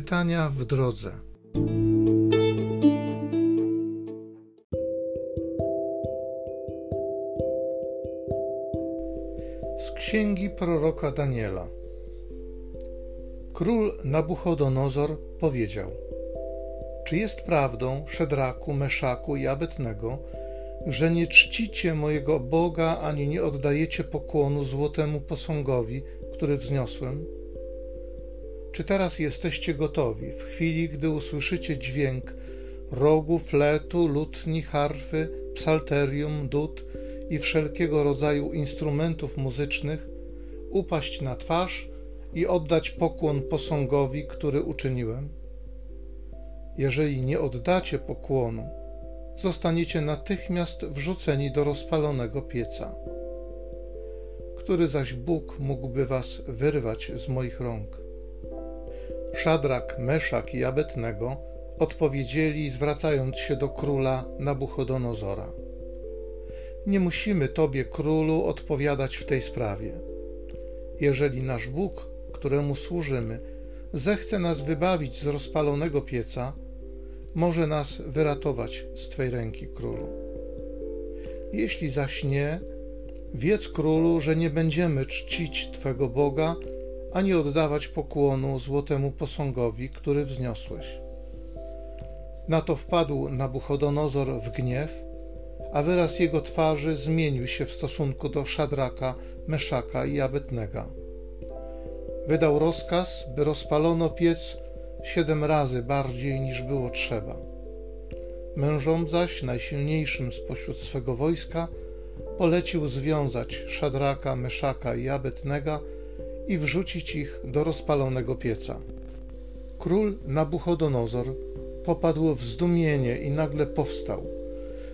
Czytania w drodze. Z księgi proroka Daniela. Król Nabuchodonozor powiedział: Czy jest prawdą, Szedraku, Meszaku i Abetnego, że nie czcicie mojego Boga ani nie oddajecie pokłonu złotemu posągowi, który wzniosłem? Czy teraz jesteście gotowi w chwili, gdy usłyszycie dźwięk rogu, fletu, lutni, harfy, psalterium, dud i wszelkiego rodzaju instrumentów muzycznych, upaść na twarz i oddać pokłon posągowi, który uczyniłem? Jeżeli nie oddacie pokłonu, zostaniecie natychmiast wrzuceni do rozpalonego pieca. Który zaś Bóg mógłby was wyrwać z moich rąk? Szadrak, Meszak i Abetnego odpowiedzieli, zwracając się do króla Nabuchodonozora. Nie musimy Tobie, królu, odpowiadać w tej sprawie. Jeżeli nasz Bóg, któremu służymy, zechce nas wybawić z rozpalonego pieca, może nas wyratować z Twej ręki, królu. Jeśli zaś nie, wiedz, królu, że nie będziemy czcić Twego Boga, ani oddawać pokłonu złotemu posągowi, który wzniosłeś. Na to wpadł Nabuchodonozor w gniew, a wyraz jego twarzy zmienił się w stosunku do Szadraka, Meszaka i Abetnega. Wydał rozkaz, by rozpalono piec siedem razy bardziej niż było trzeba. Mężom zaś, najsilniejszym spośród swego wojska, polecił związać Szadraka, Meszaka i Abetnega i wrzucić ich do rozpalonego pieca. Król Nabuchodonozor popadł w zdumienie i nagle powstał.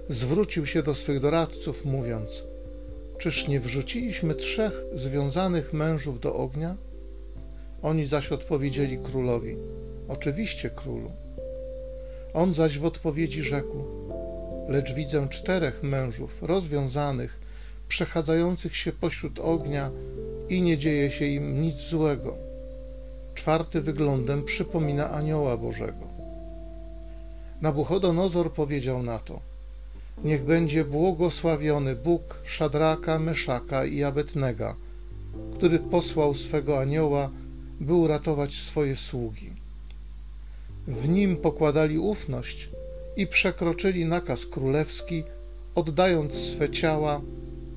Zwrócił się do swych doradców, mówiąc: Czyż nie wrzuciliśmy trzech związanych mężów do ognia? Oni zaś odpowiedzieli królowi: Oczywiście, królu. On zaś w odpowiedzi rzekł: Lecz widzę czterech mężów rozwiązanych, przechadzających się pośród ognia i nie dzieje się im nic złego. Czwarty wyglądem przypomina anioła Bożego. Nabuchodonozor powiedział na to: Niech będzie błogosławiony Bóg Szadraka, Meszaka i Abetnega, który posłał swego anioła, by uratować swoje sługi. W nim pokładali ufność i przekroczyli nakaz królewski, oddając swe ciała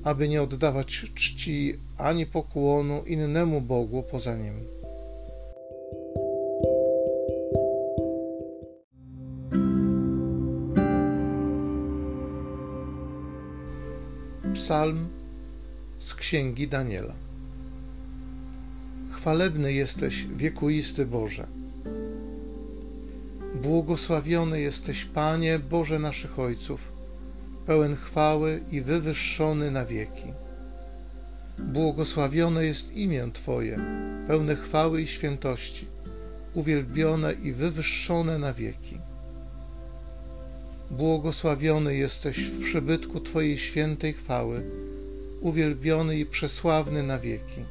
aby nie oddawać czci ani pokłonu innemu Bogu poza nim. Psalm z księgi Daniela. Chwalebny jesteś, wiekuisty Boże. Błogosławiony jesteś, Panie, Boże naszych Ojców pełen chwały i wywyższony na wieki. Błogosławione jest imię Twoje, pełne chwały i świętości, uwielbione i wywyższone na wieki. Błogosławiony jesteś w przybytku Twojej świętej chwały, uwielbiony i przesławny na wieki.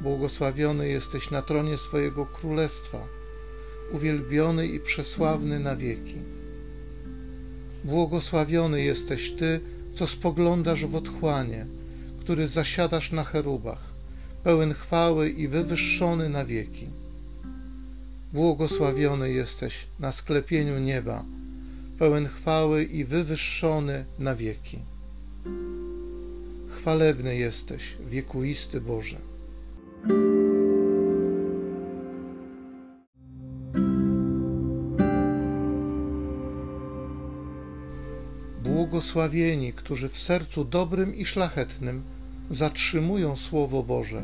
Błogosławiony jesteś na tronie swojego królestwa, uwielbiony i przesławny na wieki. Błogosławiony jesteś Ty, co spoglądasz w otchłanie, który zasiadasz na cherubach, pełen chwały i wywyższony na wieki. Błogosławiony jesteś na sklepieniu nieba, pełen chwały i wywyższony na wieki. Chwalebny jesteś, wiekuisty Boże. Błogosławieni, którzy w sercu dobrym i szlachetnym zatrzymują Słowo Boże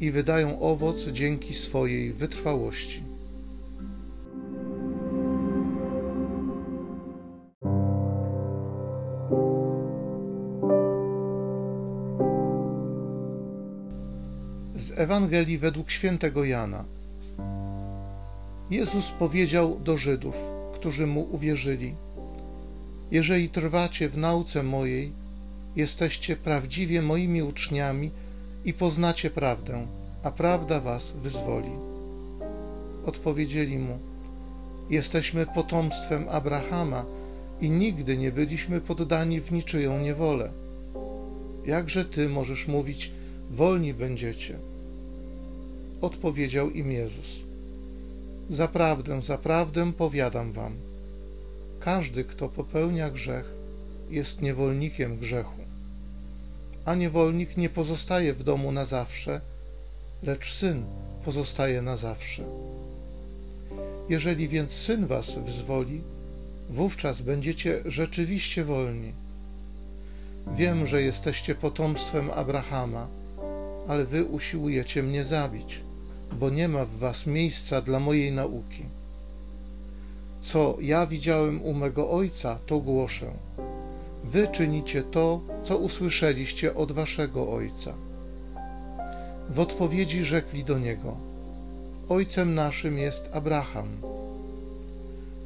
i wydają owoc dzięki swojej wytrwałości. Z Ewangelii według świętego Jana. Jezus powiedział do Żydów, którzy mu uwierzyli: jeżeli trwacie w nauce mojej, jesteście prawdziwie moimi uczniami i poznacie prawdę, a prawda was wyzwoli. Odpowiedzieli mu: Jesteśmy potomstwem Abrahama i nigdy nie byliśmy poddani w niczyją niewolę. Jakże ty możesz mówić: Wolni będziecie? Odpowiedział im Jezus: Zaprawdę, zaprawdę powiadam wam, każdy, kto popełnia grzech, jest niewolnikiem grzechu. A niewolnik nie pozostaje w domu na zawsze, lecz syn pozostaje na zawsze. Jeżeli więc syn was wyzwoli, wówczas będziecie rzeczywiście wolni. Wiem, że jesteście potomstwem Abrahama, ale wy usiłujecie mnie zabić, bo nie ma w was miejsca dla mojej nauki. Co ja widziałem u mego ojca, to głoszę. Wy czynicie to, co usłyszeliście od waszego ojca. W odpowiedzi rzekli do niego: Ojcem naszym jest Abraham.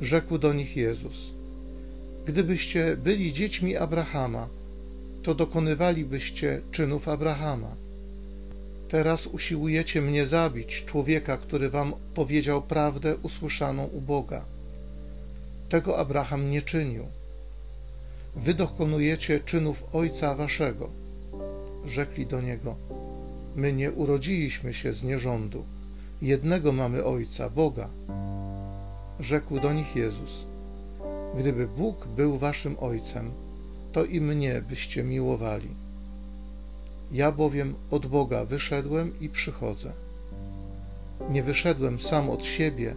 Rzekł do nich Jezus: Gdybyście byli dziećmi Abrahama, to dokonywalibyście czynów Abrahama. Teraz usiłujecie mnie zabić, człowieka, który wam powiedział prawdę usłyszaną u Boga. Tego Abraham nie czynił. Wy dokonujecie czynów ojca waszego. Rzekli do niego: My nie urodziliśmy się z nierządu. Jednego mamy ojca, Boga. Rzekł do nich Jezus: Gdyby Bóg był waszym ojcem, to i mnie byście miłowali. Ja bowiem od Boga wyszedłem i przychodzę. Nie wyszedłem sam od siebie,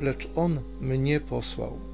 lecz On mnie posłał.